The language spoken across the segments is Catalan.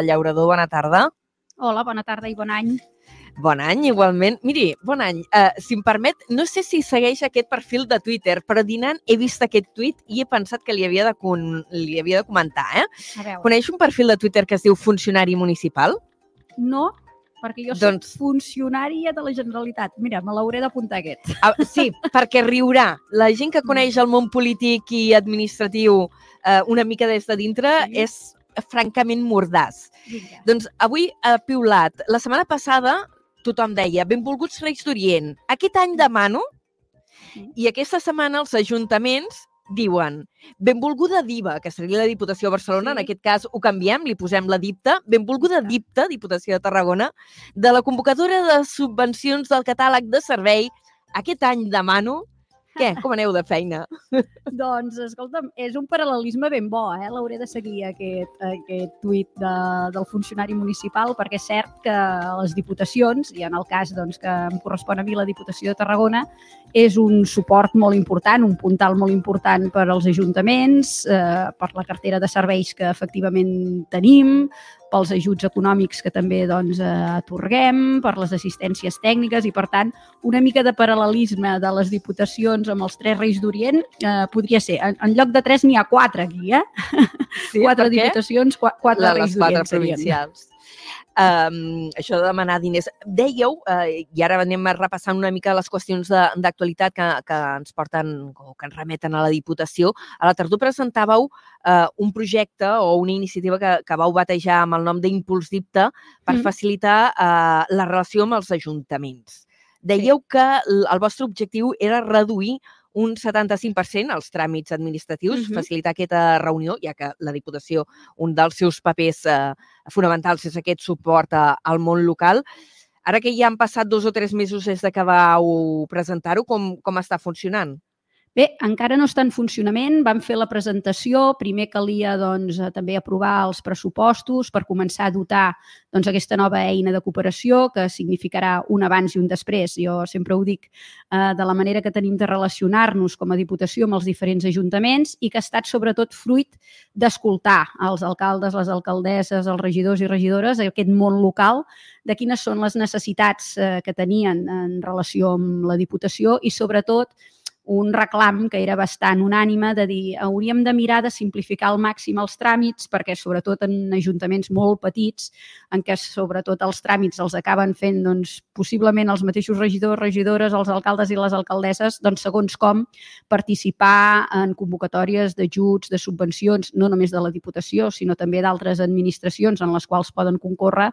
Llaurador, bona tarda. Hola, bona tarda i bon any. Bon any, igualment. Miri, bon any. Uh, si em permet, no sé si segueix aquest perfil de Twitter, però dinant he vist aquest tuit i he pensat que li havia de, con... li havia de comentar. Eh? Coneix un perfil de Twitter que es diu Funcionari Municipal? no, perquè jo soc Doncs- funcionària de la Generalitat. Mira, me l'hauré d'apuntar aquest. Ah, sí, perquè riurà. La gent que coneix el món polític i administratiu eh, una mica des de dintre Sí. és francament mordàs. Vinga. Doncs avui ha piulat. La setmana passada tothom deia benvolguts Reis d'Orient. Aquest any demano Sí. i aquesta setmana els ajuntaments diuen benvolguda diva, que seria la Diputació de Barcelona, Sí. en aquest cas ho canviem, li posem la dipta, benvolguda Exacte. dipta, Diputació de Tarragona, de la convocatòria de subvencions del catàleg de servei. Aquest any demano... Què? Com aneu de feina? Doncs, escolta'm, és un paral·lelisme ben bo, eh? L'hauré de seguir, aquest, aquest tuit de, del funcionari municipal, perquè és cert que les diputacions, i en el cas doncs, que em correspon a mi la Diputació de Tarragona, és un suport molt important, un puntal molt important per als ajuntaments, eh, per la cartera de serveis que efectivament tenim, pels ajuts econòmics que també doncs, eh, atorguem, per les assistències tècniques i, per tant, una mica de paral·lelisme de les diputacions amb els tres Reis d'Orient eh, podria ser. En, en lloc de tres n'hi ha quatre aquí, eh? Sí, quatre diputacions, qua, quatre La- Reis les quatre d'Orient serien. Um, això de demanar diners. Dèieu, uh, i ara anem repassant una mica les qüestions de- d'actualitat que, que ens porten o que ens remeten a la Diputació. A la tardor presentàveu uh, un projecte o una iniciativa que, que vau batejar amb el nom d'Impuls Dipta per Mm. facilitar uh, la relació amb els ajuntaments. Dèieu que l- el vostre objectiu era reduir un 75% els tràmits administratius, Mhm. facilitar aquesta reunió, ja que la Diputació, un dels seus papers eh, fonamentals és aquest suport a, al món local. Ara que ja han passat dos o tres mesos des de que vau presentar-ho, com, com està funcionant? Bé, encara no està en funcionament. Vam fer la presentació. Primer calia doncs, eh, també aprovar els pressupostos per començar a dotar doncs, aquesta nova eina de cooperació que significarà un abans i un després. Jo sempre ho dic eh, de la manera que tenim de relacionar-nos com a Diputació amb els diferents ajuntaments i que ha estat sobretot fruit d'escoltar els alcaldes, les alcaldesses, els regidors i regidores, aquest món local, de quines són les necessitats eh, que tenien en relació amb la Diputació i sobretot un reclam que era bastant unànime de dir hauríem de mirar de simplificar al màxim els tràmits perquè sobretot en ajuntaments molt petits en què sobretot els tràmits els acaben fent doncs, possiblement els mateixos regidors, regidores, els alcaldes i les alcaldesses, doncs segons com participar en convocatòries d'ajuts, de subvencions, no només de la Diputació, sinó també d'altres administracions en les quals poden concórrer,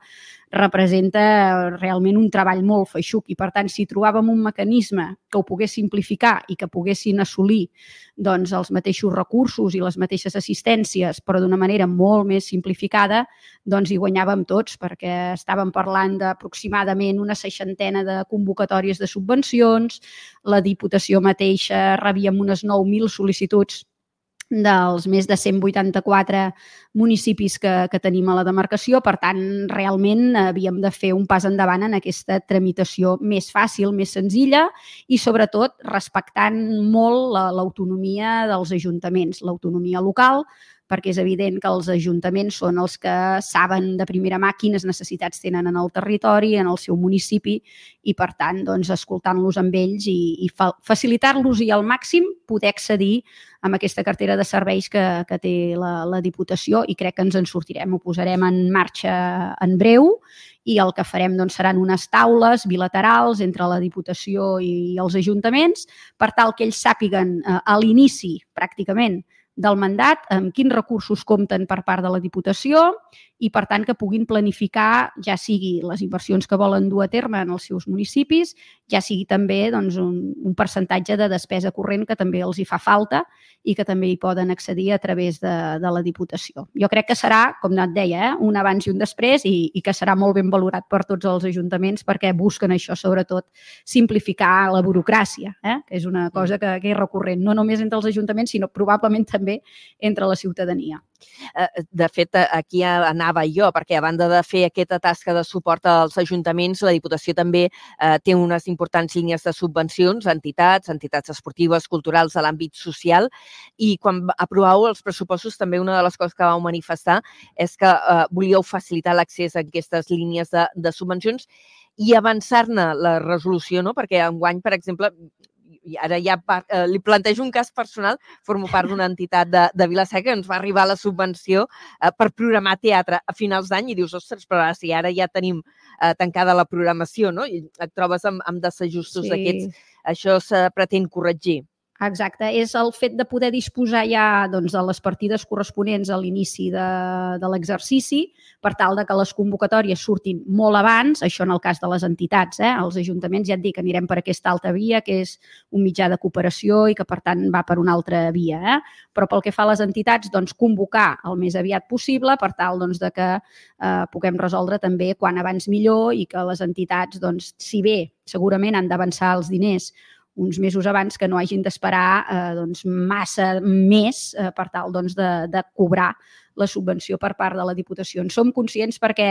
representa realment un treball molt feixuc. I, per tant, si trobàvem un mecanisme que ho pogués simplificar i que poguessin assolir doncs, els mateixos recursos i les mateixes assistències, però d'una manera molt més simplificada, doncs hi guanyàvem tots, perquè estàvem parlant d'aproximadament una seixantena de convocatòries de subvencions, la Diputació mateixa rebíem unes 9.000 sol·licituds dels més de 184 municipis que, que tenim a la demarcació. Per tant, realment havíem de fer un pas endavant en aquesta tramitació més fàcil, més senzilla i, sobretot, respectant molt la- l'autonomia dels ajuntaments, l'autonomia local, perquè és evident que els ajuntaments són els que saben de primera mà quines necessitats tenen en el territori, en el seu municipi, i per tant, doncs, escoltant-los amb ells i, i fa, facilitar-los i al màxim poder accedir amb aquesta cartera de serveis que, que té la, la Diputació i crec que ens en sortirem. Ho posarem en marxa en breu i el que farem doncs, seran unes taules bilaterals entre la Diputació i els ajuntaments per tal que ells sàpiguen eh, a l'inici, pràcticament, del mandat, amb quins recursos compten per part de la Diputació i, per tant, que puguin planificar ja sigui les inversions que volen dur a terme en els seus municipis, ja sigui també doncs, un, un percentatge de despesa corrent que també els hi fa falta i que també hi poden accedir a través de, de la Diputació. Jo crec que serà, com et deia, eh, un abans i un després i, i que serà molt ben valorat per tots els ajuntaments perquè busquen això, sobretot, simplificar la burocràcia, eh, que és una cosa que, que és recurrent, no només entre els ajuntaments, sinó probablement també entre la ciutadania. Eh, de fet, aquí anava jo, perquè a banda de fer aquesta tasca de suport als ajuntaments, la Diputació també eh, té unes importants línies de subvencions a entitats, entitats esportives, culturals, a l'àmbit social, i quan aprovau els pressupostos també una de les coses que vau manifestar és que eh, volíeu facilitar l'accés a aquestes línies de, de subvencions i avançar-ne la resolució, no? perquè enguany, per exemple, i ara ja par, eh, li plantejo un cas personal, formo part d'una entitat de, de Vilaseca que ens va arribar la subvenció eh, per programar teatre a finals d'any i dius, ostres, però ara, si ara ja tenim eh, tancada la programació, no? I et trobes amb, amb desajustos sí. d'aquests. Això se pretén corregir. Exacte, és el fet de poder disposar ja doncs, de les partides corresponents a l'inici de, de l'exercici per tal de que les convocatòries surtin molt abans, això en el cas de les entitats. Eh? Els ajuntaments ja et dic, anirem per aquesta altra via, que és un mitjà de cooperació i que, per tant, va per una altra via. Eh? Però pel que fa a les entitats, doncs, convocar el més aviat possible per tal doncs, de que eh, puguem resoldre també quan abans millor i que les entitats, doncs, si bé segurament han d'avançar els diners uns mesos abans que no hagin d'esperar eh, doncs, massa més eh, per tal doncs, de, de cobrar la subvenció per part de la Diputació. En som conscients perquè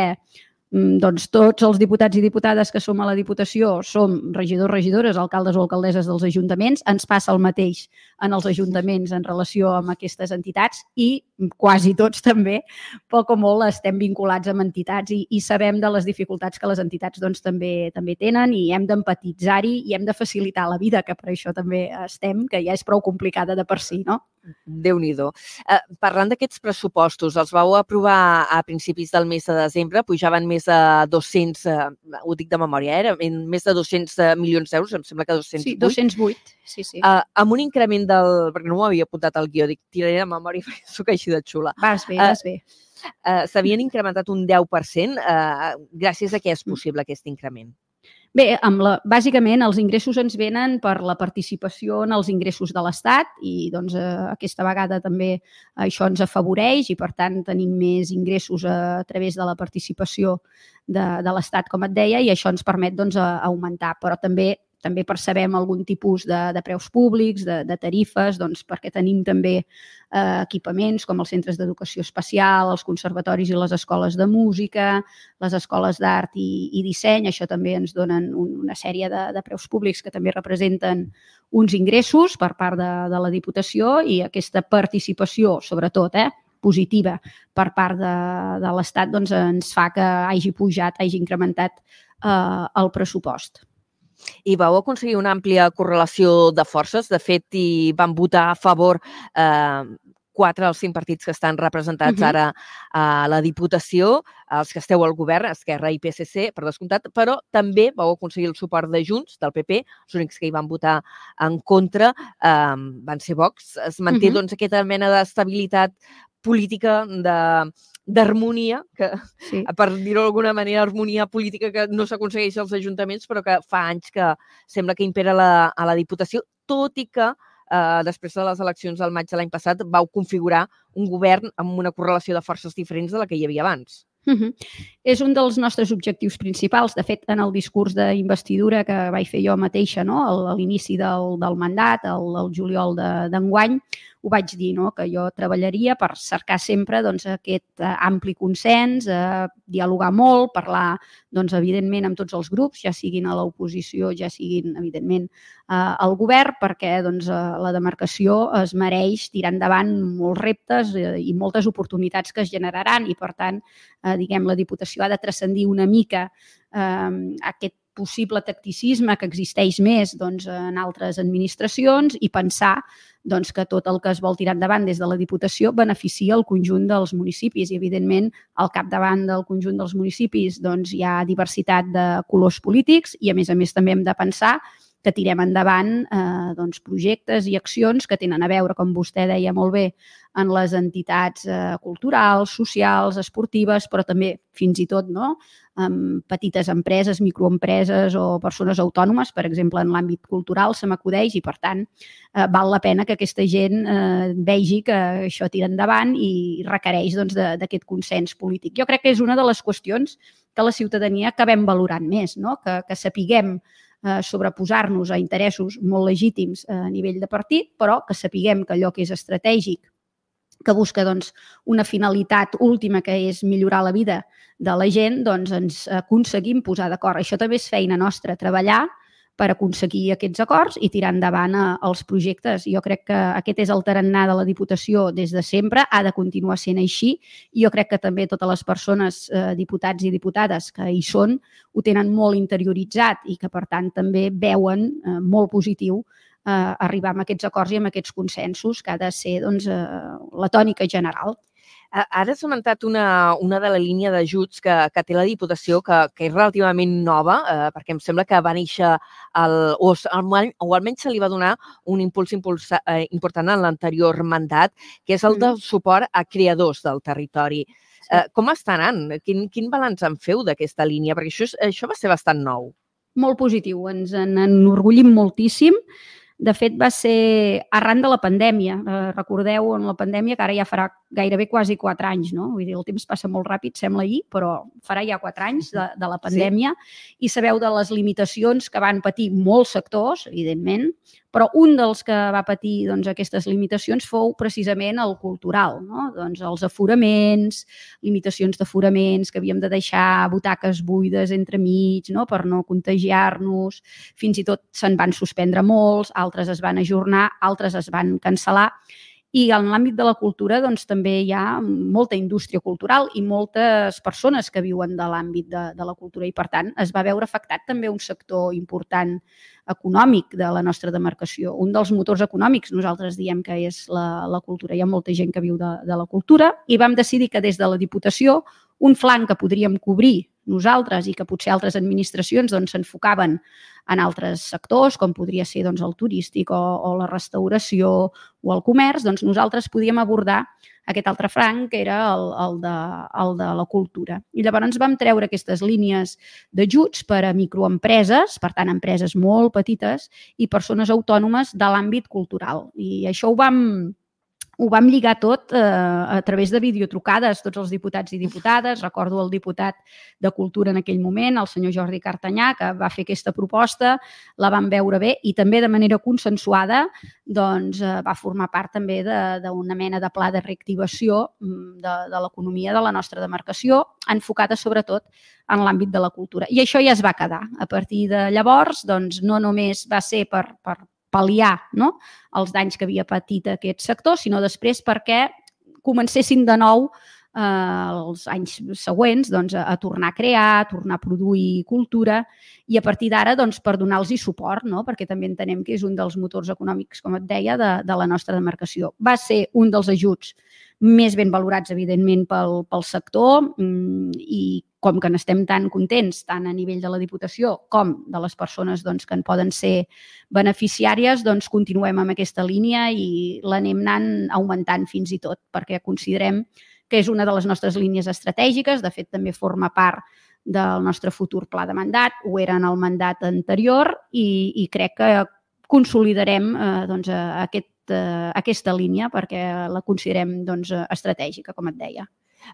doncs tots els diputats i diputades que som a la Diputació som regidors, regidores, alcaldes o alcaldesses dels ajuntaments. Ens passa el mateix en els ajuntaments en relació amb aquestes entitats i quasi tots també, poc o molt, estem vinculats amb entitats i, i sabem de les dificultats que les entitats doncs, també també tenen i hem d'empatitzar-hi i hem de facilitar la vida, que per això també estem, que ja és prou complicada de per si, no? Déu nhi eh, Parlant d'aquests pressupostos, els vau aprovar a principis del mes de desembre, pujaven més de 200, eh, ho dic de memòria, eh, en més de 200 eh, milions d'euros, em sembla que 208. Sí, 208, sí, sí. Eh, amb un increment del... perquè no m'ho havia apuntat al guió, dic, tiraré de memòria perquè sóc així de xula. Vas bé, vas bé. Eh, S'havien incrementat un 10%. Eh, gràcies a què és possible aquest increment? Bé, amb la, bàsicament els ingressos ens venen per la participació en els ingressos de l'Estat i doncs, eh, aquesta vegada també això ens afavoreix i per tant tenim més ingressos a, a través de la participació de, de l'Estat, com et deia, i això ens permet doncs, a, a augmentar. Però també també percebem algun tipus de, de preus públics, de, de tarifes, doncs, perquè tenim també eh, equipaments com els centres d'educació especial, els conservatoris i les escoles de música, les escoles d'art i, i disseny. Això també ens donen un, una sèrie de, de preus públics que també representen uns ingressos per part de, de la Diputació i aquesta participació, sobretot, eh, positiva per part de, de l'Estat doncs, ens fa que hagi pujat, hagi incrementat eh, el pressupost i vau aconseguir una àmplia correlació de forces. De fet, hi van votar a favor eh, quatre dels cinc partits que estan representats uh -huh. ara a la Diputació, els que esteu al govern, Esquerra i PSC, per descomptat, però també vau aconseguir el suport de Junts, del PP, els únics que hi van votar en contra eh, van ser Vox. Es manté uh -huh. doncs, aquesta mena d'estabilitat política de d'harmonia, que sí. per dir-ho d'alguna manera, harmonia política que no s'aconsegueix als ajuntaments, però que fa anys que sembla que impera la, a la Diputació, tot i que eh, després de les eleccions del maig de l'any passat vau configurar un govern amb una correlació de forces diferents de la que hi havia abans. Uh -huh. És un dels nostres objectius principals. De fet, en el discurs d'investidura que vaig fer jo mateixa no? a l'inici del, del mandat, el, el juliol d'enguany, de, ho vaig dir, no? que jo treballaria per cercar sempre doncs, aquest uh, ampli consens, uh, dialogar molt, parlar, doncs, evidentment, amb tots els grups, ja siguin a l'oposició, ja siguin, evidentment, uh, al govern, perquè doncs, uh, la demarcació es mereix tirar endavant molts reptes uh, i moltes oportunitats que es generaran i, per tant, uh, diguem, la Diputació ha de transcendir una mica eh, aquest possible tacticisme que existeix més doncs, en altres administracions i pensar doncs, que tot el que es vol tirar endavant des de la Diputació beneficia el conjunt dels municipis. I, evidentment, al capdavant del conjunt dels municipis doncs, hi ha diversitat de colors polítics i, a més a més, també hem de pensar que tirem endavant eh, doncs, projectes i accions que tenen a veure, com vostè deia molt bé, en les entitats eh, culturals, socials, esportives, però també fins i tot no? amb petites empreses, microempreses o persones autònomes, per exemple, en l'àmbit cultural se m'acudeix i, per tant, eh, val la pena que aquesta gent eh, vegi que això tira endavant i requereix d'aquest doncs, consens polític. Jo crec que és una de les qüestions que la ciutadania acabem valorant més, no? que, que sapiguem eh, sobreposar-nos a interessos molt legítims a nivell de partit, però que sapiguem que allò que és estratègic que busca doncs, una finalitat última que és millorar la vida de la gent, doncs ens aconseguim posar d'acord. Això també és feina nostra, treballar per aconseguir aquests acords i tirar endavant eh, els projectes. Jo crec que aquest és el tarannà de la Diputació des de sempre, ha de continuar sent així i jo crec que també totes les persones, eh, diputats i diputades que hi són, ho tenen molt interioritzat i que, per tant, també veuen eh, molt positiu eh, arribar a aquests acords i amb aquests consensos que ha de ser doncs, eh, la tònica general. Ara has comentat una, una de la línia d'ajuts que, que té la Diputació, que, que és relativament nova, eh, perquè em sembla que va néixer, el, o, o almenys se li va donar un impuls impulsa, eh, important en l'anterior mandat, que és el mm. del suport a creadors del territori. Sí. Eh, com està anant? Quin, quin balanç en feu d'aquesta línia? Perquè això, això va ser bastant nou. Molt positiu, ens en enorgullim moltíssim. De fet, va ser arran de la pandèmia. Eh, recordeu, en la pandèmia, que ara ja farà gairebé quasi quatre anys, no? Vull dir, el temps passa molt ràpid, sembla ahir, però farà ja quatre anys de, de la pandèmia sí. i sabeu de les limitacions que van patir molts sectors, evidentment, però un dels que va patir doncs, aquestes limitacions fou precisament el cultural, no? doncs els aforaments, limitacions d'aforaments, que havíem de deixar butaques buides entremig no? per no contagiar-nos, fins i tot se'n van suspendre molts, altres es van ajornar, altres es van cancel·lar, i en l'àmbit de la cultura doncs, també hi ha molta indústria cultural i moltes persones que viuen de l'àmbit de, de la cultura i, per tant, es va veure afectat també un sector important econòmic de la nostra demarcació. Un dels motors econòmics, nosaltres diem que és la, la cultura. Hi ha molta gent que viu de, de la cultura i vam decidir que des de la Diputació un flanc que podríem cobrir nosaltres i que potser altres administracions doncs, s'enfocaven doncs, en altres sectors, com podria ser doncs, el turístic o, o la restauració o el comerç, doncs nosaltres podíem abordar aquest altre franc, que era el, el, de, el de la cultura. I llavors vam treure aquestes línies d'ajuts per a microempreses, per tant, empreses molt petites i persones autònomes de l'àmbit cultural. I això ho vam, ho vam lligar tot eh, a través de videotrucades, tots els diputats i diputades. Recordo el diputat de Cultura en aquell moment, el senyor Jordi Cartanyà, que va fer aquesta proposta, la vam veure bé i també de manera consensuada doncs, eh, va formar part també d'una mena de pla de reactivació mm, de, de l'economia de la nostra demarcació, enfocada sobretot en l'àmbit de la cultura. I això ja es va quedar. A partir de llavors, doncs, no només va ser per, per, pal·liar no? els danys que havia patit aquest sector, sinó després perquè comencessin de nou eh, els anys següents doncs, a, a tornar a crear, a tornar a produir cultura i a partir d'ara doncs, per donar-los suport, no? perquè també entenem que és un dels motors econòmics, com et deia, de, de la nostra demarcació. Va ser un dels ajuts més ben valorats, evidentment, pel, pel sector mm, i com que n'estem tan contents, tant a nivell de la Diputació com de les persones doncs, que en poden ser beneficiàries, doncs continuem amb aquesta línia i l'anem anant augmentant fins i tot, perquè considerem que és una de les nostres línies estratègiques, de fet també forma part del nostre futur pla de mandat, ho era en el mandat anterior i, i crec que consolidarem eh, doncs, aquest, eh, aquesta línia perquè la considerem doncs, estratègica, com et deia.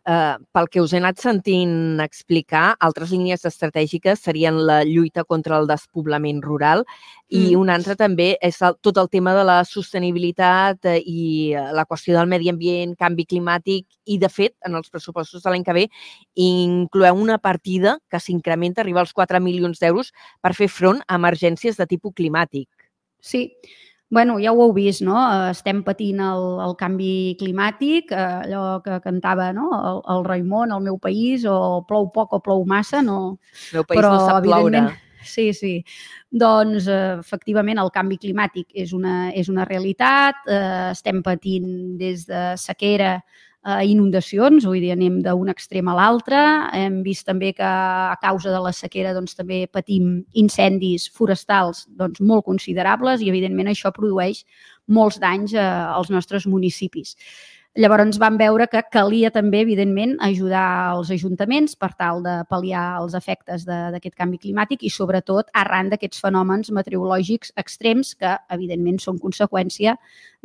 Eh, pel que us he anat sentint explicar, altres línies estratègiques serien la lluita contra el despoblament rural i mm. una altra també és el, tot el tema de la sostenibilitat eh, i eh, la qüestió del medi ambient, canvi climàtic i, de fet, en els pressupostos de l'any que ve incloeu una partida que s'incrementa, arriba als 4 milions d'euros per fer front a emergències de tipus climàtic. Sí, bueno, ja ho heu vist, no? Eh, estem patint el, el canvi climàtic, eh, allò que cantava no? el, el Raimon, el meu país, o plou poc o plou massa, no... El meu país Però, no sap ploure. Sí, sí. Doncs, eh, efectivament, el canvi climàtic és una, és una realitat. Eh, estem patint des de sequera eh, inundacions, vull dir, anem d'un extrem a l'altre. Hem vist també que a causa de la sequera doncs, també patim incendis forestals doncs, molt considerables i, evidentment, això produeix molts danys eh, als nostres municipis. Llavors vam veure que calia també, evidentment, ajudar els ajuntaments per tal de pal·liar els efectes d'aquest canvi climàtic i, sobretot, arran d'aquests fenòmens meteorològics extrems que, evidentment, són conseqüència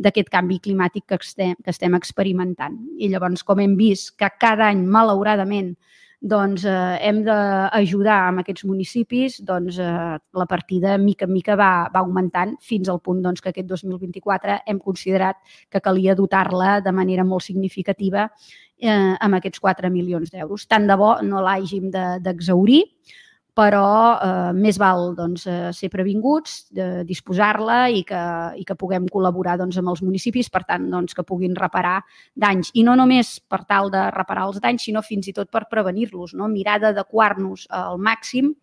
d'aquest canvi climàtic que estem, que estem experimentant. I llavors, com hem vist que cada any, malauradament, doncs eh, hem d'ajudar amb aquests municipis, doncs eh, la partida mica en mica va, va augmentant fins al punt doncs, que aquest 2024 hem considerat que calia dotar-la de manera molt significativa eh, amb aquests 4 milions d'euros. Tant de bo no l'hàgim d'exaurir, de, però eh, més val doncs, eh, ser previnguts, disposar-la i, que, i que puguem col·laborar doncs, amb els municipis, per tant, doncs, que puguin reparar danys. I no només per tal de reparar els danys, sinó fins i tot per prevenir-los, no? mirar d'adequar-nos al màxim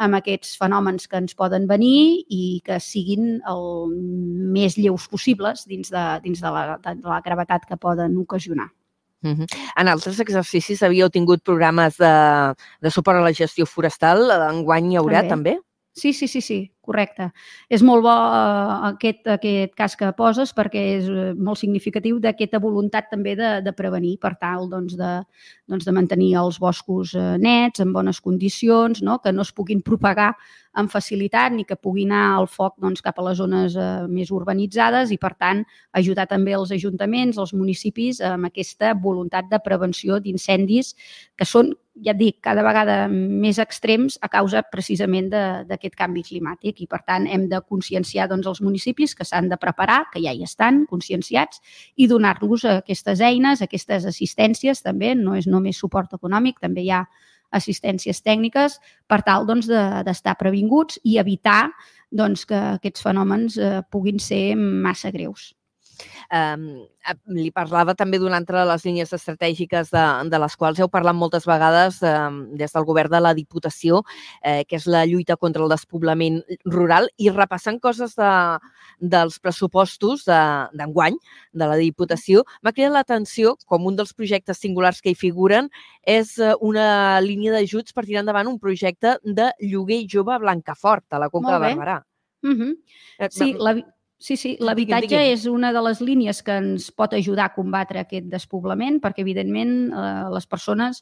amb aquests fenòmens que ens poden venir i que siguin el més lleus possibles dins de, dins de, la, de la gravetat que poden ocasionar. Uh -huh. En altres exercicis havíeu tingut programes de, de suport a la gestió forestal. Enguany hi haurà també? també? Sí, sí, sí, sí, correcte. És molt bo uh, aquest, aquest cas que poses perquè és uh, molt significatiu d'aquesta voluntat també de, de prevenir per tal doncs, de, doncs, de mantenir els boscos uh, nets, en bones condicions, no? que no es puguin propagar amb facilitat ni que pugui anar el foc doncs, cap a les zones eh, més urbanitzades i, per tant, ajudar també els ajuntaments, els municipis, amb aquesta voluntat de prevenció d'incendis que són, ja et dic, cada vegada més extrems a causa precisament d'aquest canvi climàtic i, per tant, hem de conscienciar doncs, els municipis que s'han de preparar, que ja hi estan conscienciats, i donar-los aquestes eines, aquestes assistències també, no és només suport econòmic, també hi ha assistències tècniques per tal doncs, d'estar de, previnguts i evitar doncs, que aquests fenòmens eh, puguin ser massa greus. Um, li parlava també d'una altra de les línies estratègiques de, de les quals heu parlat moltes vegades um, des del govern de la Diputació, eh, que és la lluita contra el despoblament rural i repassant coses de, dels pressupostos d'enguany de, de la Diputació, m'ha cridat l'atenció com un dels projectes singulars que hi figuren és eh, una línia d'ajuts per tirar endavant un projecte de lloguer jove a Blancafort, a la Conca de Barberà. Uh -huh. Sí, la, Sí, sí, l'habitatge és una de les línies que ens pot ajudar a combatre aquest despoblament, perquè, evidentment, eh, les persones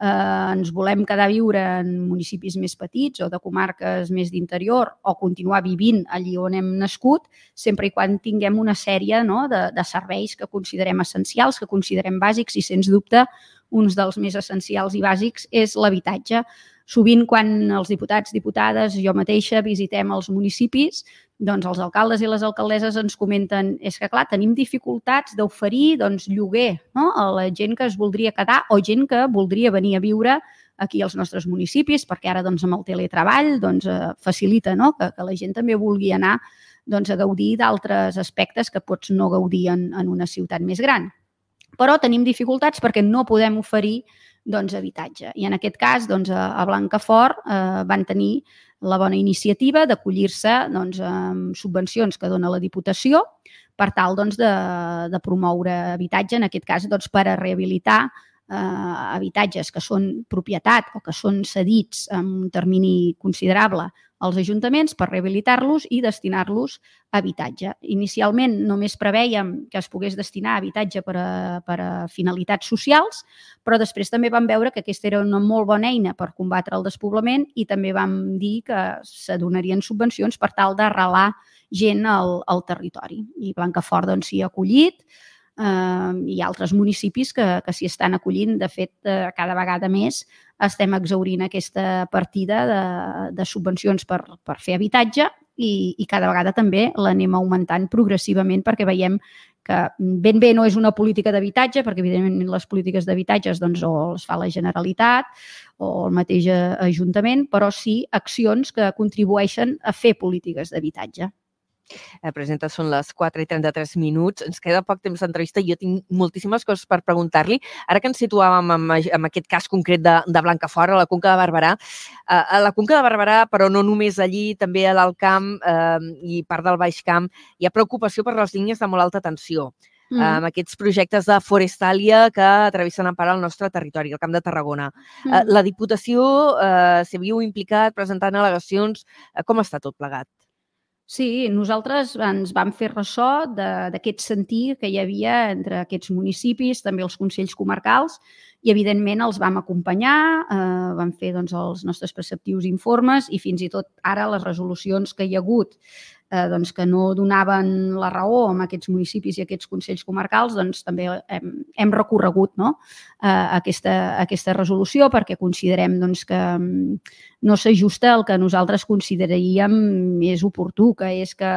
eh, ens volem quedar a viure en municipis més petits o de comarques més d'interior o continuar vivint allí on hem nascut, sempre i quan tinguem una sèrie no, de, de serveis que considerem essencials, que considerem bàsics i, sens dubte, uns dels més essencials i bàsics és l'habitatge. Sovint, quan els diputats, diputades, jo mateixa visitem els municipis, doncs els alcaldes i les alcaldesses ens comenten és que, clar, tenim dificultats d'oferir doncs, lloguer no? a la gent que es voldria quedar o gent que voldria venir a viure aquí als nostres municipis, perquè ara doncs, amb el teletreball doncs, eh, facilita no? que, que la gent també vulgui anar doncs, a gaudir d'altres aspectes que pots no gaudir en, en una ciutat més gran. Però tenim dificultats perquè no podem oferir doncs, habitatge. I en aquest cas, doncs, a Blancafort eh, van tenir la bona iniciativa d'acollir-se doncs, amb subvencions que dona la Diputació per tal doncs, de, de promoure habitatge, en aquest cas doncs, per a rehabilitar eh, habitatges que són propietat o que són cedits en un termini considerable als ajuntaments per rehabilitar-los i destinar-los a habitatge. Inicialment només preveiem que es pogués destinar a habitatge per a, per a finalitats socials, però després també vam veure que aquesta era una molt bona eina per combatre el despoblament i també vam dir que s'adonarien subvencions per tal d'arrelar gent al, al territori. I Blancafort doncs, ha acollit, eh, ha altres municipis que, que s'hi estan acollint. De fet, eh, cada vegada més estem exaurint aquesta partida de, de subvencions per, per fer habitatge i, i cada vegada també l'anem augmentant progressivament perquè veiem que ben bé no és una política d'habitatge, perquè evidentment les polítiques d'habitatges doncs, o les fa la Generalitat o el mateix Ajuntament, però sí accions que contribueixen a fer polítiques d'habitatge. Eh, presenta, són les 4 i 33 minuts. Ens queda poc temps d'entrevista i jo tinc moltíssimes coses per preguntar-li. Ara que ens situàvem en, en aquest cas concret de, de Blancafort, a la Conca de Barberà, eh, a la Conca de Barberà, però no només allí, també a l'Alt Camp eh, i part del Baix Camp, hi ha preocupació per les línies de molt alta tensió. Mm. amb aquests projectes de forestàlia que travessen en part el nostre territori, el Camp de Tarragona. Mm. Eh, la Diputació eh, s'hi viu implicat presentant al·legacions. Eh, com està tot plegat? Sí, nosaltres ens vam fer ressò d'aquest sentir que hi havia entre aquests municipis, també els consells comarcals, i evidentment els vam acompanyar, eh, vam fer doncs, els nostres preceptius informes i fins i tot ara les resolucions que hi ha hagut eh, doncs, que no donaven la raó a aquests municipis i aquests consells comarcals, doncs també hem, hem recorregut no? eh, aquesta, aquesta resolució perquè considerem doncs, que mm, no s'ajusta el que nosaltres consideraríem més oportú, que és que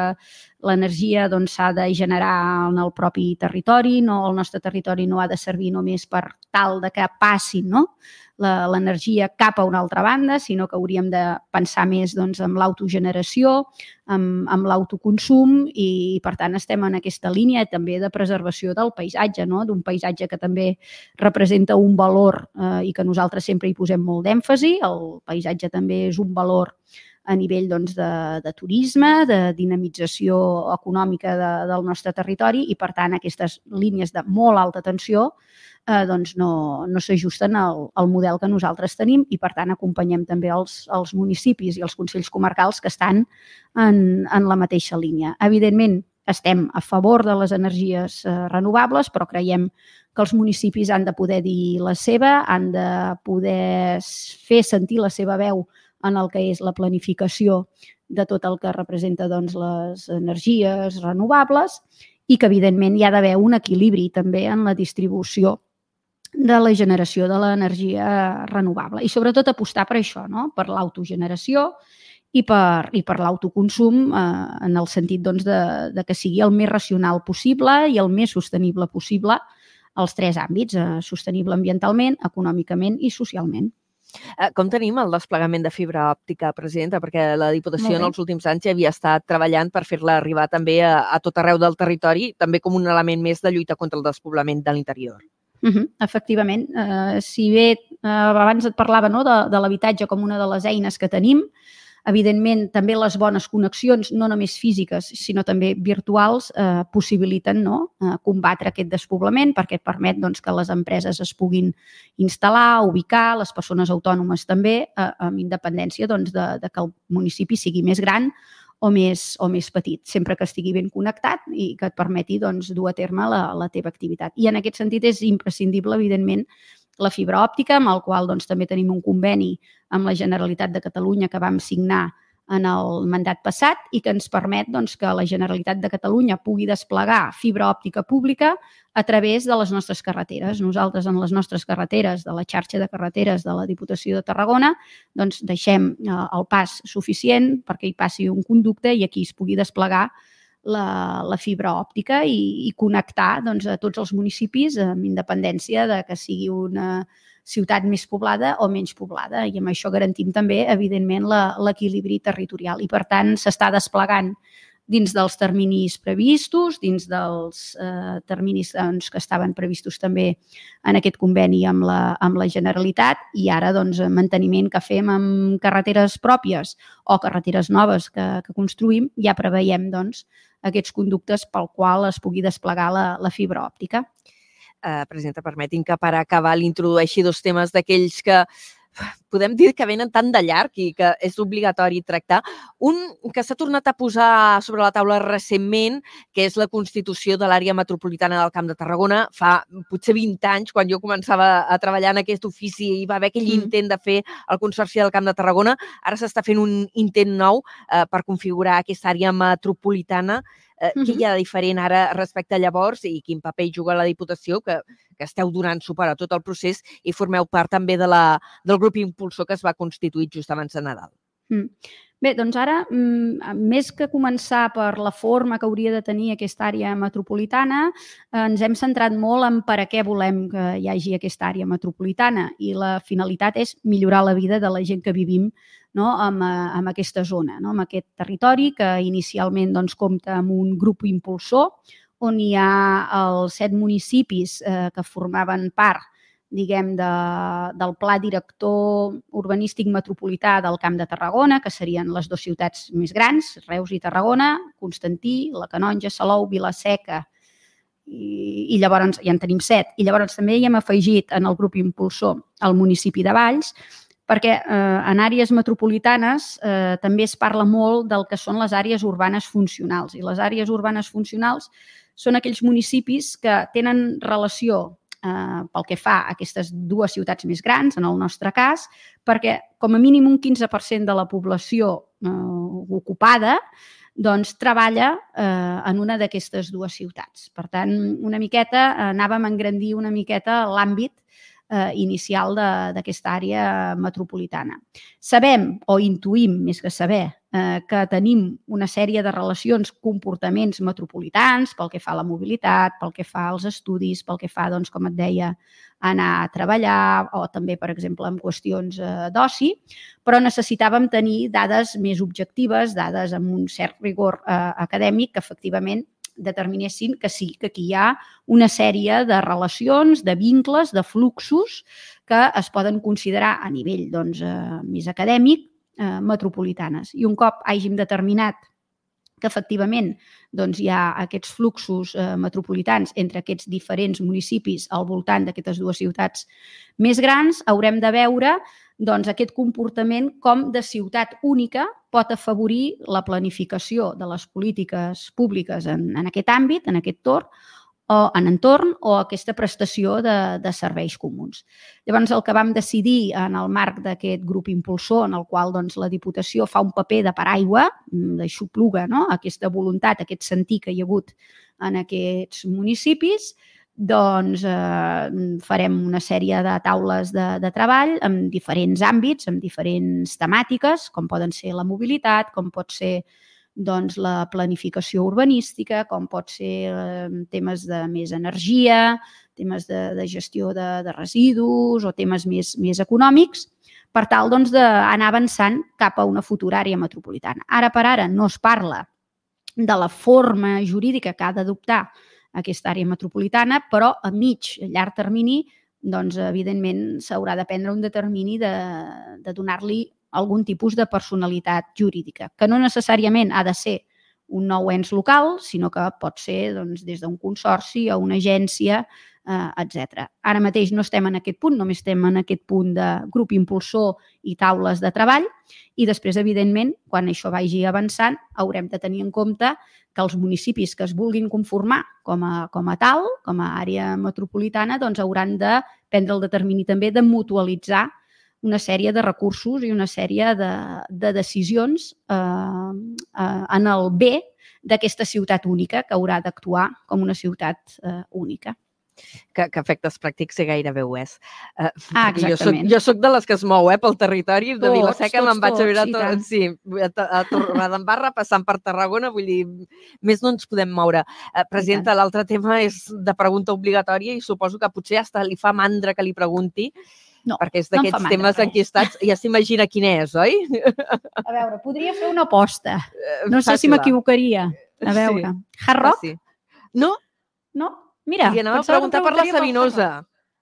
l'energia doncs, s'ha doncs, de generar en el propi territori, no el nostre territori no ha de servir només per tal de que passin no? L'energia cap a una altra banda, sinó que hauríem de pensar més doncs, en l'autogeneració, amb, amb l'autoconsum i, per tant, estem en aquesta línia també de preservació del paisatge, no? d'un paisatge que també representa un valor eh, i que nosaltres sempre hi posem molt d'èmfasi. El paisatge també és un valor a nivell doncs, de, de turisme, de dinamització econòmica de, del nostre territori i, per tant, aquestes línies de molt alta tensió eh, doncs no, no s'ajusten al, al model que nosaltres tenim i, per tant, acompanyem també els, els municipis i els consells comarcals que estan en, en la mateixa línia. Evidentment, estem a favor de les energies eh, renovables, però creiem que els municipis han de poder dir la seva, han de poder fer sentir la seva veu en el que és la planificació de tot el que representa doncs, les energies renovables i que, evidentment, hi ha d'haver un equilibri també en la distribució de la generació de l'energia renovable i sobretot apostar per això, no? per l'autogeneració i per, i per l'autoconsum eh, en el sentit doncs, de, de que sigui el més racional possible i el més sostenible possible els tres àmbits, eh, sostenible ambientalment, econòmicament i socialment. Eh, com tenim el desplegament de fibra òptica, presidenta? Perquè la Diputació en els últims anys ja havia estat treballant per fer-la arribar també a, a tot arreu del territori, també com un element més de lluita contra el despoblament de l'interior. Uh -huh, efectivament. Uh, si bé uh, abans et parlava no, de, de l'habitatge com una de les eines que tenim, evidentment també les bones connexions, no només físiques, sinó també virtuals, eh, possibiliten no, eh, combatre aquest despoblament perquè permet doncs, que les empreses es puguin instal·lar, ubicar, les persones autònomes també, eh, amb independència doncs, de, de que el municipi sigui més gran o més, o més petit, sempre que estigui ben connectat i que et permeti doncs, dur a terme la, la teva activitat. I en aquest sentit és imprescindible, evidentment, la fibra òptica, amb el qual doncs, també tenim un conveni amb la Generalitat de Catalunya que vam signar en el mandat passat i que ens permet doncs, que la Generalitat de Catalunya pugui desplegar fibra òptica pública a través de les nostres carreteres. Nosaltres, en les nostres carreteres, de la xarxa de carreteres de la Diputació de Tarragona, doncs deixem eh, el pas suficient perquè hi passi un conducte i aquí es pugui desplegar la, la fibra òptica i, i connectar doncs, a tots els municipis amb independència de que sigui una, ciutat més poblada o menys poblada. I amb això garantim també, evidentment, l'equilibri territorial. I, per tant, s'està desplegant dins dels terminis previstos, dins dels eh, terminis doncs, que estaven previstos també en aquest conveni amb la, amb la Generalitat i ara doncs, manteniment que fem amb carreteres pròpies o carreteres noves que, que construïm, ja preveiem doncs, aquests conductes pel qual es pugui desplegar la, la fibra òptica. Eh, presidenta, permetin que per acabar l'introdueixi dos temes d'aquells que podem dir que venen tan de llarg i que és obligatori tractar. Un que s'ha tornat a posar sobre la taula recentment, que és la constitució de l'àrea metropolitana del Camp de Tarragona. Fa potser 20 anys, quan jo començava a treballar en aquest ofici, i va haver aquell mm. intent de fer el Consorci del Camp de Tarragona. Ara s'està fent un intent nou eh, per configurar aquesta àrea metropolitana Eh, uh -huh. Què hi ha de diferent ara respecte a llavors i quin paper hi juga la Diputació, que, que esteu donant suport a tot el procés i formeu part també de la, del grup impulsor que es va constituir just abans de Nadal? Mm. Bé, doncs ara, mm, més que començar per la forma que hauria de tenir aquesta àrea metropolitana, eh, ens hem centrat molt en per a què volem que hi hagi aquesta àrea metropolitana i la finalitat és millorar la vida de la gent que vivim no? amb, eh, amb aquesta zona, no? amb aquest territori que inicialment doncs, compta amb un grup impulsor on hi ha els set municipis eh, que formaven part diguem, de, del pla director urbanístic metropolità del Camp de Tarragona, que serien les dues ciutats més grans, Reus i Tarragona, Constantí, la Canonja, Salou, Vilaseca, i, i llavors ja en tenim set. I llavors també hi hem afegit en el grup impulsor el municipi de Valls, perquè eh, en àrees metropolitanes eh, també es parla molt del que són les àrees urbanes funcionals. I les àrees urbanes funcionals són aquells municipis que tenen relació eh, pel que fa a aquestes dues ciutats més grans, en el nostre cas, perquè com a mínim un 15% de la població eh, ocupada doncs treballa eh, en una d'aquestes dues ciutats. Per tant, una miqueta, anàvem a engrandir una miqueta l'àmbit eh, inicial d'aquesta àrea metropolitana. Sabem o intuïm, més que saber, eh, que tenim una sèrie de relacions, comportaments metropolitans pel que fa a la mobilitat, pel que fa als estudis, pel que fa, doncs, com et deia, anar a treballar o també, per exemple, en qüestions eh, d'oci, però necessitàvem tenir dades més objectives, dades amb un cert rigor eh, acadèmic que efectivament determinessin que sí, que aquí hi ha una sèrie de relacions, de vincles, de fluxos que es poden considerar a nivell doncs, eh, més acadèmic eh, metropolitanes. I un cop hàgim determinat que efectivament doncs, hi ha aquests fluxos eh, metropolitans entre aquests diferents municipis al voltant d'aquestes dues ciutats més grans, haurem de veure doncs, aquest comportament com de ciutat única pot afavorir la planificació de les polítiques públiques en, en aquest àmbit, en aquest torn, o en entorn o aquesta prestació de, de serveis comuns. Llavors, el que vam decidir en el marc d'aquest grup impulsor, en el qual doncs, la Diputació fa un paper de paraigua, mm, d'aixopluga no? aquesta voluntat, aquest sentir que hi ha hagut en aquests municipis, doncs eh, farem una sèrie de taules de, de treball amb diferents àmbits, amb diferents temàtiques, com poden ser la mobilitat, com pot ser doncs, la planificació urbanística, com pot ser eh, temes de més energia, temes de, de gestió de, de residus o temes més, més econòmics, per tal doncs, d'anar avançant cap a una futura àrea metropolitana. Ara per ara no es parla de la forma jurídica que ha d'adoptar aquesta àrea metropolitana, però a mig, a llarg termini, doncs, evidentment, s'haurà de prendre un determini de, de donar-li algun tipus de personalitat jurídica, que no necessàriament ha de ser un nou ens local, sinó que pot ser doncs, des d'un consorci o una agència, eh, etc. Ara mateix no estem en aquest punt, només estem en aquest punt de grup impulsor i taules de treball i després, evidentment, quan això vagi avançant, haurem de tenir en compte que els municipis que es vulguin conformar com a, com a tal, com a àrea metropolitana, doncs hauran de prendre el determini també de mutualitzar una sèrie de recursos i una sèrie de, de decisions eh, eh, en el bé d'aquesta ciutat única que haurà d'actuar com una ciutat eh, única que, que efectes pràctics gairebé ho és. Uh, ah, exactament. Jo soc, jo soc de les que es mou eh, pel territori de Vilaseca, me'n vaig a viure a, to, sí, a, a Torredembarra, passant per Tarragona, vull dir, més no ens podem moure. Uh, presidenta, l'altre tema és de pregunta obligatòria i suposo que potser hasta li fa mandra que li pregunti, no, perquè és d'aquests no temes enquistats, ja s'imagina quin és, oi? A veure, podria fer una aposta. Eh, no sé si m'equivocaria. A veure, sí. Hard Rock? Sí. No? No? Mira, I anava a preguntar per la Sabinosa.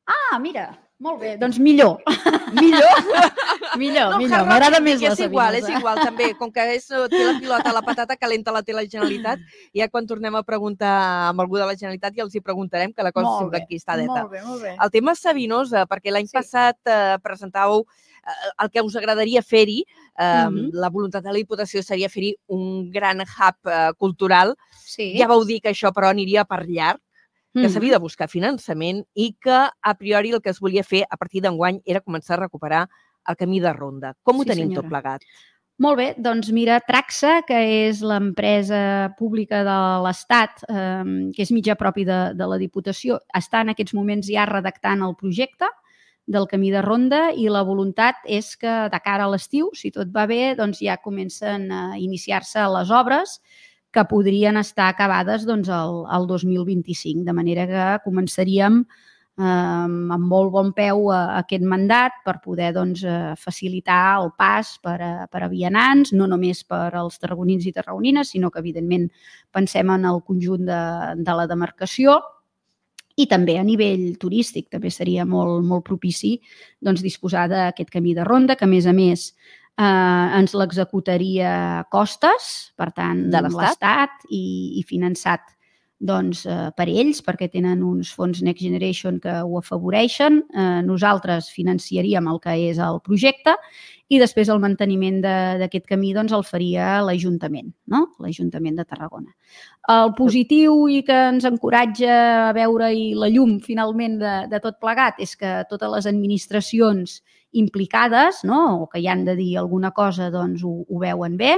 Ah, mira, molt bé, doncs millor. Millor? millor, no, millor. M'agrada més la És igual, és igual, també. Com que és, té la pilota, la patata calenta la té la Generalitat, ja quan tornem a preguntar amb algú de la Generalitat ja els hi preguntarem, que la cosa molt sempre enquistadeta. Molt bé, molt bé. El tema Sabinosa, perquè l'any sí. passat eh, presentàveu eh, el que us agradaria fer-hi, eh, mm -hmm. la voluntat de la Diputació seria fer-hi un gran hub eh, cultural. Sí. Ja vau dir que això, però, aniria per llarg que s'havia de buscar finançament i que a priori el que es volia fer a partir d'enguany era començar a recuperar el camí de ronda. Com ho sí, tenim senyora. tot plegat? Molt bé, doncs mira, Traxa, que és l'empresa pública de l'Estat, eh, que és mitjà propi de, de la Diputació, està en aquests moments ja redactant el projecte del camí de ronda i la voluntat és que de cara a l'estiu, si tot va bé, doncs ja comencen a iniciar-se les obres que podrien estar acabades doncs, el, el 2025, de manera que començaríem eh, amb molt bon peu a, a aquest mandat per poder doncs, eh, facilitar el pas per a, per a vianants, no només per als tarragonins i tarragonines, sinó que, evidentment, pensem en el conjunt de, de la demarcació. I també a nivell turístic també seria molt, molt propici doncs, disposar d'aquest camí de ronda, que a més a més eh, ens l'executaria Costes, per tant, de l'Estat i, i finançat doncs, eh, per ells, perquè tenen uns fons Next Generation que ho afavoreixen. Eh, nosaltres financiaríem el que és el projecte i després el manteniment d'aquest camí doncs, el faria l'Ajuntament, no? l'Ajuntament de Tarragona. El positiu i que ens encoratja a veure i la llum finalment de, de tot plegat és que totes les administracions implicades no? o que hi han de dir alguna cosa doncs ho, ho veuen bé,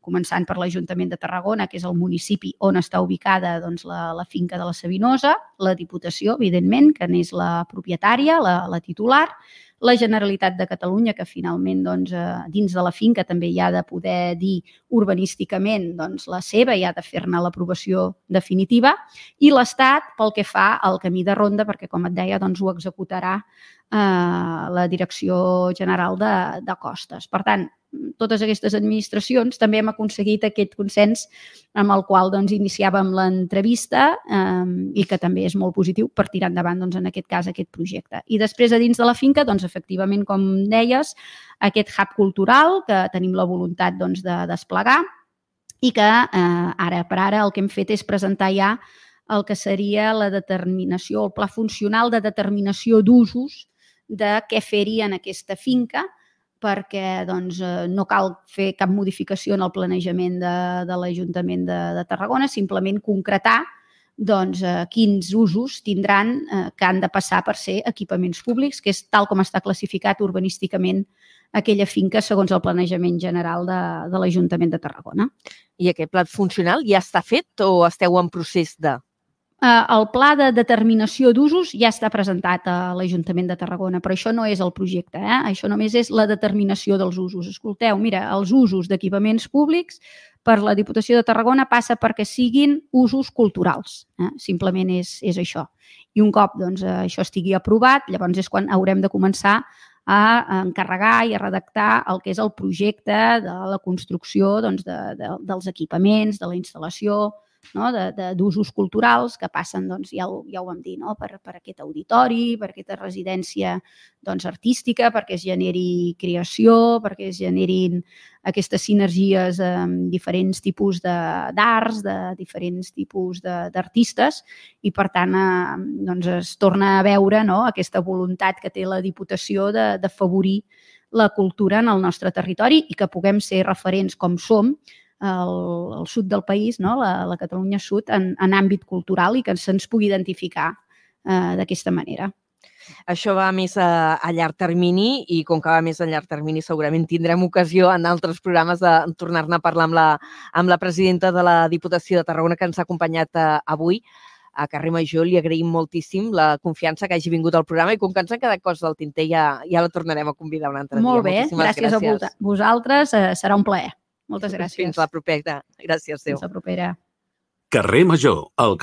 començant per l'Ajuntament de Tarragona, que és el municipi on està ubicada doncs, la, la finca de la Sabinosa, la Diputació, evidentment, que n'és la propietària, la, la titular, la Generalitat de Catalunya, que finalment doncs, eh, dins de la finca també hi ha de poder dir urbanísticament doncs, la seva i ha de fer-ne l'aprovació definitiva, i l'Estat pel que fa al camí de ronda, perquè com et deia doncs, ho executarà eh, la Direcció General de, de Costes. Per tant, totes aquestes administracions també hem aconseguit aquest consens amb el qual doncs, iniciàvem l'entrevista eh, i que també és molt positiu per tirar endavant, doncs, en aquest cas, aquest projecte. I després, a dins de la finca, doncs, efectivament, com deies, aquest hub cultural que tenim la voluntat doncs, de desplegar i que eh, ara per ara el que hem fet és presentar ja el que seria la determinació, el pla funcional de determinació d'usos de què fer-hi en aquesta finca, perquè doncs, eh, no cal fer cap modificació en el planejament de, de l'Ajuntament de, de Tarragona, simplement concretar doncs, eh, quins usos tindran eh, que han de passar per ser equipaments públics, que és tal com està classificat urbanísticament aquella finca segons el planejament general de, de l'Ajuntament de Tarragona. I aquest pla funcional ja està fet o esteu en procés de? Eh, el pla de determinació d'usos ja està presentat a l'Ajuntament de Tarragona, però això no és el projecte, eh? això només és la determinació dels usos. Escolteu, mira, els usos d'equipaments públics per la Diputació de Tarragona passa perquè siguin usos culturals. Eh? Simplement és, és això. I un cop doncs, això estigui aprovat, llavors és quan haurem de començar a encarregar i a redactar el que és el projecte de la construcció doncs, de, de, dels equipaments, de la instal·lació, no? d'usos culturals que passen, doncs, ja, ho, ja ho vam dir, no? per, per aquest auditori, per aquesta residència doncs, artística, perquè es generi creació, perquè es generin aquestes sinergies amb diferents tipus d'arts, de, de diferents tipus d'artistes i, per tant, eh, doncs es torna a veure no? aquesta voluntat que té la Diputació de, de favorir la cultura en el nostre territori i que puguem ser referents com som el, el sud del país, no? la, la Catalunya Sud, en, en àmbit cultural i que se'ns pugui identificar eh, d'aquesta manera. Això va més a, a llarg termini i com que va més a llarg termini segurament tindrem ocasió en altres programes de tornar-ne a parlar amb la, amb la presidenta de la Diputació de Tarragona que ens ha acompanyat eh, avui a Carrer Major. Li agraïm moltíssim la confiança que hagi vingut al programa i com que ens ha quedat coses del tinter ja, ja la tornarem a convidar un altre Molt dia. Molt bé, gràcies, gràcies a vosaltres. Eh, serà un plaer. Moltes gràcies. Fins la propera. Gràcies, Déu. Fins la propera. Carrer Major, el